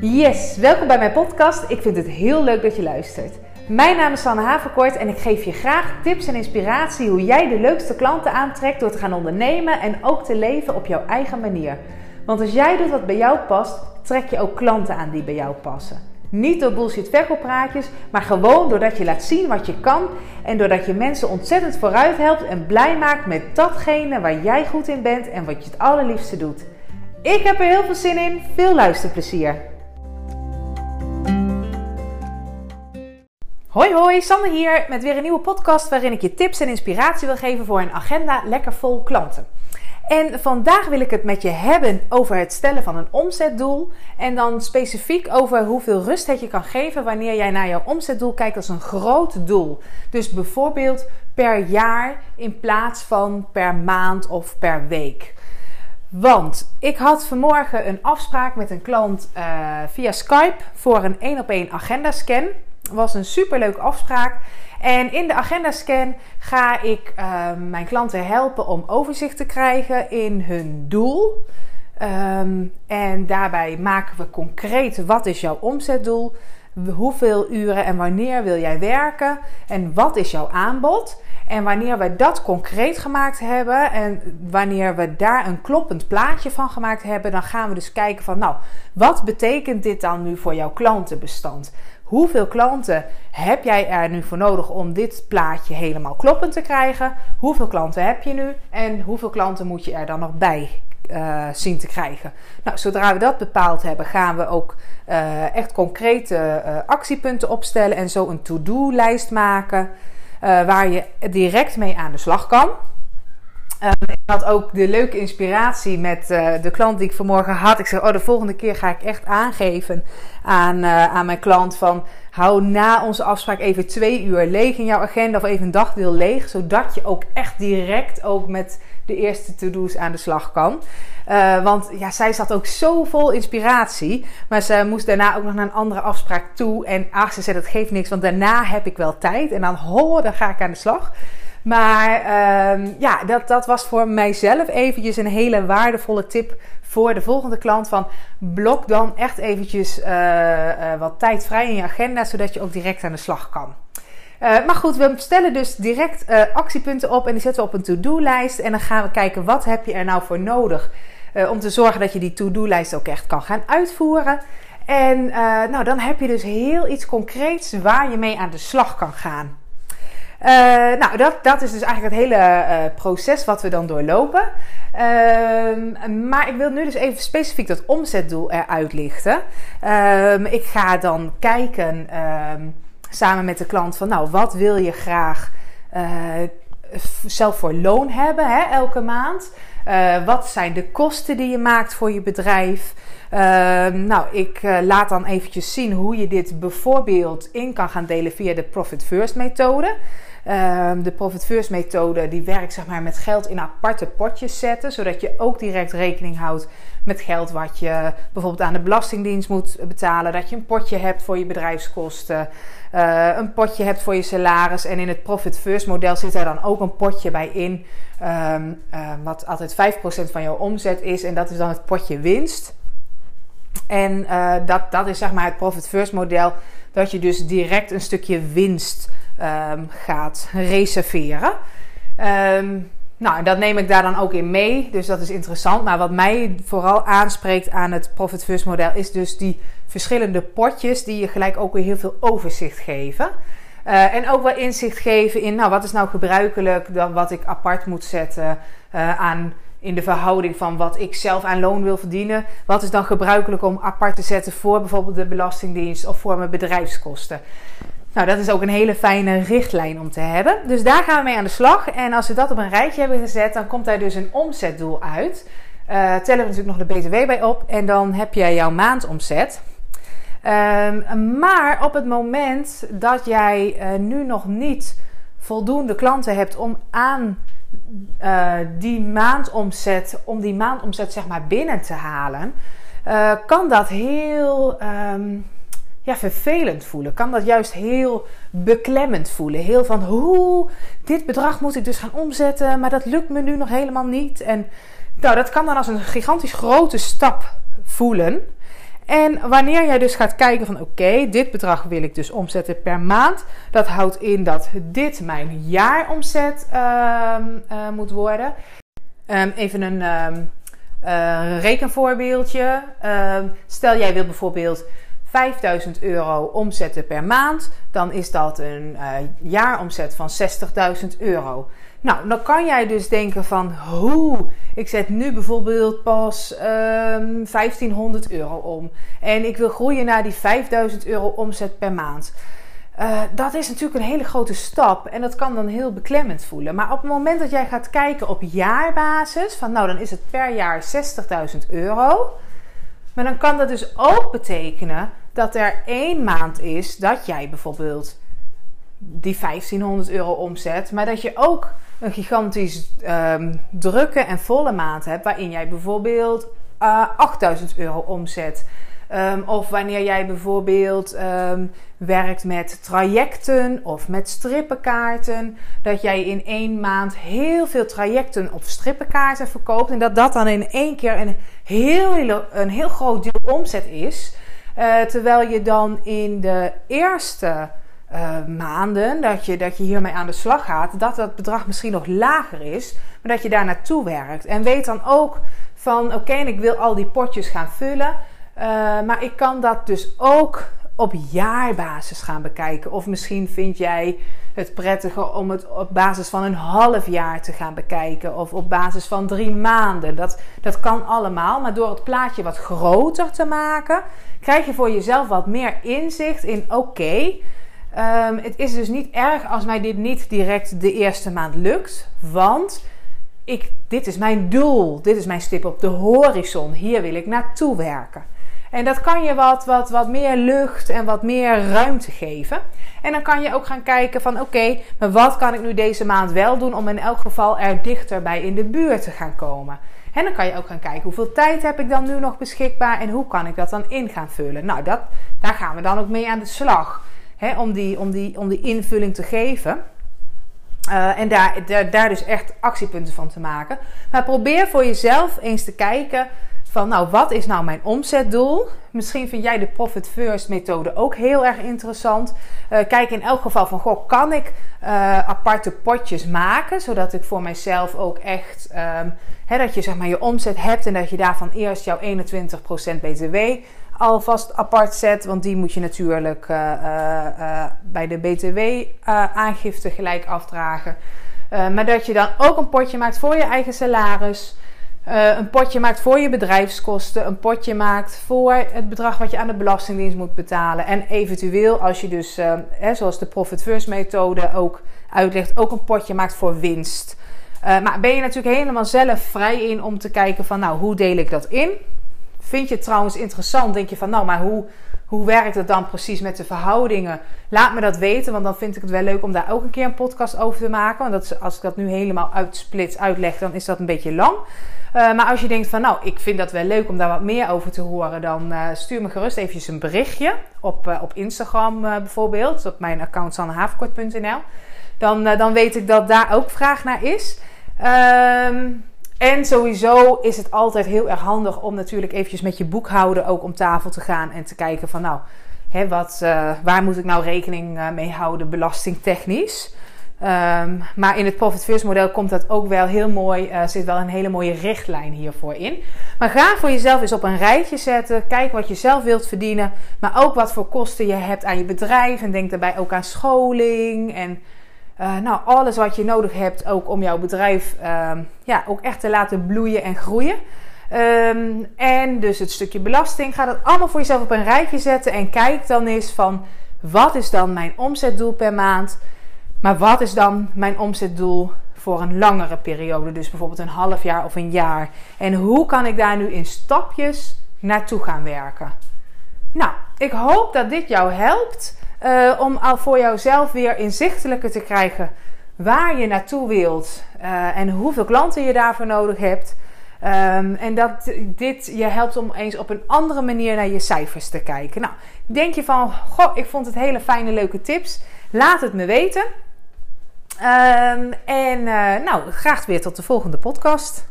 Yes, welkom bij mijn podcast. Ik vind het heel leuk dat je luistert. Mijn naam is Sanne Haverkort en ik geef je graag tips en inspiratie hoe jij de leukste klanten aantrekt door te gaan ondernemen en ook te leven op jouw eigen manier. Want als jij doet wat bij jou past, trek je ook klanten aan die bij jou passen. Niet door bullshit verkooppraatjes, maar gewoon doordat je laat zien wat je kan en doordat je mensen ontzettend vooruit helpt en blij maakt met datgene waar jij goed in bent en wat je het allerliefste doet. Ik heb er heel veel zin in. Veel luisterplezier. Hoi hoi, Sanne hier met weer een nieuwe podcast waarin ik je tips en inspiratie wil geven voor een agenda lekker vol klanten. En vandaag wil ik het met je hebben over het stellen van een omzetdoel. En dan specifiek over hoeveel rust het je kan geven wanneer jij naar jouw omzetdoel kijkt als een groot doel. Dus bijvoorbeeld per jaar in plaats van per maand of per week. Want ik had vanmorgen een afspraak met een klant uh, via Skype voor een 1 op 1 agenda scan. Was een superleuke afspraak. En in de agenda scan ga ik uh, mijn klanten helpen om overzicht te krijgen in hun doel. Um, en daarbij maken we concreet wat is jouw omzetdoel, hoeveel uren en wanneer wil jij werken en wat is jouw aanbod. En wanneer we dat concreet gemaakt hebben en wanneer we daar een kloppend plaatje van gemaakt hebben, dan gaan we dus kijken van nou, wat betekent dit dan nu voor jouw klantenbestand? Hoeveel klanten heb jij er nu voor nodig om dit plaatje helemaal kloppend te krijgen? Hoeveel klanten heb je nu en hoeveel klanten moet je er dan nog bij uh, zien te krijgen. Nou, zodra we dat bepaald hebben, gaan we ook uh, echt concrete uh, actiepunten opstellen en zo een to-do-lijst maken waar je direct mee aan de slag kan. Um, ik had ook de leuke inspiratie met de klant die ik vanmorgen had. Ik zeg, oh, de volgende keer ga ik echt aangeven aan, aan mijn klant van... hou na onze afspraak even twee uur leeg in jouw agenda of even een dagdeel leeg. Zodat je ook echt direct ook met de eerste to-do's aan de slag kan. Uh, want ja, zij zat ook zo vol inspiratie. Maar ze moest daarna ook nog naar een andere afspraak toe. En ach, ze zei dat geeft niks, want daarna heb ik wel tijd. En dan, ho, dan ga ik aan de slag. Maar uh, ja, dat, dat was voor mijzelf eventjes een hele waardevolle tip voor de volgende klant. Van blok dan echt eventjes uh, uh, wat tijd vrij in je agenda, zodat je ook direct aan de slag kan. Uh, maar goed, we stellen dus direct uh, actiepunten op en die zetten we op een to-do-lijst. En dan gaan we kijken wat heb je er nou voor nodig uh, om te zorgen dat je die to-do-lijst ook echt kan gaan uitvoeren. En nou, dan heb je dus heel iets concreets waar je mee aan de slag kan gaan. nou, dat, dat is dus eigenlijk het hele proces wat we dan doorlopen. Ehm, maar ik wil nu dus even specifiek dat omzetdoel eruit lichten. Ehm, ik ga dan kijken ehm, samen met de klant van, nou, wat wil je graag uh, zelf voor loon hebben hè, elke maand? Uh, wat zijn de kosten die je maakt voor je bedrijf? Uh, nou, ik uh, laat dan eventjes zien hoe je dit bijvoorbeeld in kan gaan delen via de Profit First methode. Ehm, de Profit First methode die werkt zeg maar, met geld in aparte potjes zetten, zodat je ook direct rekening houdt met geld wat je bijvoorbeeld aan de Belastingdienst moet betalen. Dat je een potje hebt voor je bedrijfskosten, uh, een potje hebt voor je salaris. En in het Profit First model zit er dan ook een potje bij in, um, uh, wat altijd 5% van jouw omzet is. En dat is dan het potje winst. En uh, dat, dat is zeg maar het Profit First model, dat je dus direct een stukje winst um, gaat reserveren. Um, nou, dat neem ik daar dan ook in mee, dus dat is interessant. Maar wat mij vooral aanspreekt aan het Profit First model is dus die verschillende potjes die je gelijk ook weer heel veel overzicht geven. Uh, en ook wel inzicht geven in, nou, wat is nou gebruikelijk dan wat ik apart moet zetten uh, aan in de verhouding van wat ik zelf aan loon wil verdienen. Wat is dan gebruikelijk om apart te zetten voor bijvoorbeeld de Belastingdienst of voor mijn bedrijfskosten? Nou, dat is ook een hele fijne richtlijn om te hebben. Dus daar gaan we mee aan de slag. En als we dat op een rijtje hebben gezet, dan komt daar dus een omzetdoel uit. Uh, tellen we natuurlijk nog de BTW bij op. En dan heb je jouw maandomzet. Um, maar op het moment dat jij uh, nu nog niet voldoende klanten hebt om aan uh, die maandomzet, om die maandomzet zeg maar binnen te halen, kan dat heel um, ja, vervelend voelen. Kan dat juist heel beklemmend voelen. Heel van, hoe, dit bedrag moet ik dus gaan omzetten, maar dat lukt me nu nog helemaal niet. En nou, dat kan dan als een gigantisch grote stap voelen. En wanneer jij dus gaat kijken van oké, dit bedrag wil ik dus omzetten per maand. Dat houdt in dat dit mijn jaaromzet uh, uh, moet worden. Um, even een um, uh, rekenvoorbeeldje. stel jij wil bijvoorbeeld 5000 euro omzetten per maand, dan is dat een uh, jaaromzet van 60.000 euro. Nou, dan kan jij dus denken van hoe, ik zet nu bijvoorbeeld pas um, ehm, 1500 euro om en ik wil groeien naar die 5000 euro omzet per maand. Uh, dat is natuurlijk een hele grote stap en dat kan dan heel beklemmend voelen. Maar op het moment dat jij gaat kijken op jaarbasis, van nou dan is het per jaar 60.000 euro. Maar dan kan dat dus ook betekenen dat er één maand is dat jij bijvoorbeeld die 1500 euro omzet, maar dat je ook een gigantisch um, drukke en volle maand hebt waarin jij bijvoorbeeld uh, eh, 8000 euro omzet. Um, of wanneer jij bijvoorbeeld um, werkt met trajecten of met strippenkaarten, dat jij in één maand heel veel trajecten of strippenkaarten verkoopt en dat dat dan in één keer een heel, een heel groot deel omzet is. Uh, terwijl je dan in de eerste uh, maanden dat je, dat je hiermee aan de slag gaat, dat dat bedrag misschien nog lager is, maar dat je daar naartoe werkt. En weet dan ook van oké, ik wil al die potjes gaan vullen, uh, maar ik kan dat dus ook op jaarbasis gaan bekijken. Of misschien vind jij het prettiger om het op basis van een half jaar te gaan bekijken. Of op basis van drie maanden. Dat, dat kan allemaal. Maar door het plaatje wat groter te maken, krijg je voor jezelf wat meer inzicht in: oké, um, het is dus niet erg als mij dit niet direct de eerste maand lukt. Want ik, dit is mijn doel. Dit is mijn stip op de horizon. Hier wil ik naartoe werken. En dat kan je wat, wat, wat meer lucht en wat meer ruimte geven. En dan kan je ook gaan kijken van oké, maar wat kan ik nu deze maand wel doen om in elk geval er dichterbij in de buurt te gaan komen. En dan kan je ook gaan kijken hoeveel tijd heb ik dan nu nog beschikbaar en hoe kan ik dat dan in gaan vullen. Nou, dat, daar gaan we dan ook mee aan de slag hè, om, die, om, die, om die invulling te geven. Uh, en daar, daar, daar dus echt actiepunten van te maken. Maar probeer voor jezelf eens te kijken nou, wat is nou mijn omzetdoel? Misschien vind jij de Profit First methode ook heel erg interessant. Uh, kijk in elk geval van, goh, kan ik uh, aparte potjes maken, zodat ik voor mijzelf ook echt, um, dat je zeg maar je omzet hebt en dat je daarvan eerst jouw 21% BTW alvast apart zet, want die moet je natuurlijk uh, bij de BTW-aangifte gelijk afdragen. maar dat je dan ook een potje maakt voor je eigen salaris. Uh, een potje maakt voor je bedrijfskosten, een potje maakt voor het bedrag wat je aan de Belastingdienst moet betalen. En eventueel, als je dus, uh, hè, zoals de Profit First methode ook uitlegt, ook een potje maakt voor winst. Uh, maar ben je natuurlijk helemaal zelf vrij in om te kijken van, nou, hoe deel ik dat in? Vind je het trouwens interessant? Denk je van, nou, maar hoe, hoe werkt het dan precies met de verhoudingen? Laat me dat weten, want dan vind ik het wel leuk om daar ook een keer een podcast over te maken. Want dat, als ik dat nu helemaal uitsplits uitleg, dan is dat een beetje lang. Uh, maar als je denkt van nou, ik vind dat wel leuk om daar wat meer over te horen, dan uh, stuur me gerust eventjes een berichtje op, uh, op Instagram bijvoorbeeld, op mijn account sannehavenkort.nl. Dan, dan weet ik dat daar ook vraag naar is. Um, en sowieso is het altijd heel erg handig om natuurlijk eventjes met je boekhouder ook om tafel te gaan en te kijken van nou, hè, wat, waar moet ik nou rekening mee houden belastingtechnisch. Um, maar in het Profit First model komt dat ook wel heel mooi. Uh, zit wel een hele mooie richtlijn hiervoor in. Maar ga voor jezelf eens op een rijtje zetten. Kijk wat je zelf wilt verdienen. Maar ook wat voor kosten je hebt aan je bedrijf. En denk daarbij ook aan scholing. En uh, nou, alles wat je nodig hebt ook om jouw bedrijf uh, ja, ook echt te laten bloeien en groeien. Um, en dus het stukje belasting. Ga dat allemaal voor jezelf op een rijtje zetten. En kijk dan eens van wat is dan mijn omzetdoel per maand. Maar wat is dan mijn omzetdoel voor een langere periode? Dus bijvoorbeeld een half jaar of een jaar. En hoe kan ik daar nu in stapjes naartoe gaan werken? Nou, ik hoop dat dit jou helpt uh, om al voor jouzelf weer inzichtelijker te krijgen waar je naartoe wilt uh, en hoeveel klanten je daarvoor nodig hebt. Um, en dat dit je helpt om eens op een andere manier naar je cijfers te kijken. Nou, denk je van, goh, ik vond het hele fijne, leuke tips. Laat het me weten. Um, en uh, nou, graag weer tot de volgende podcast.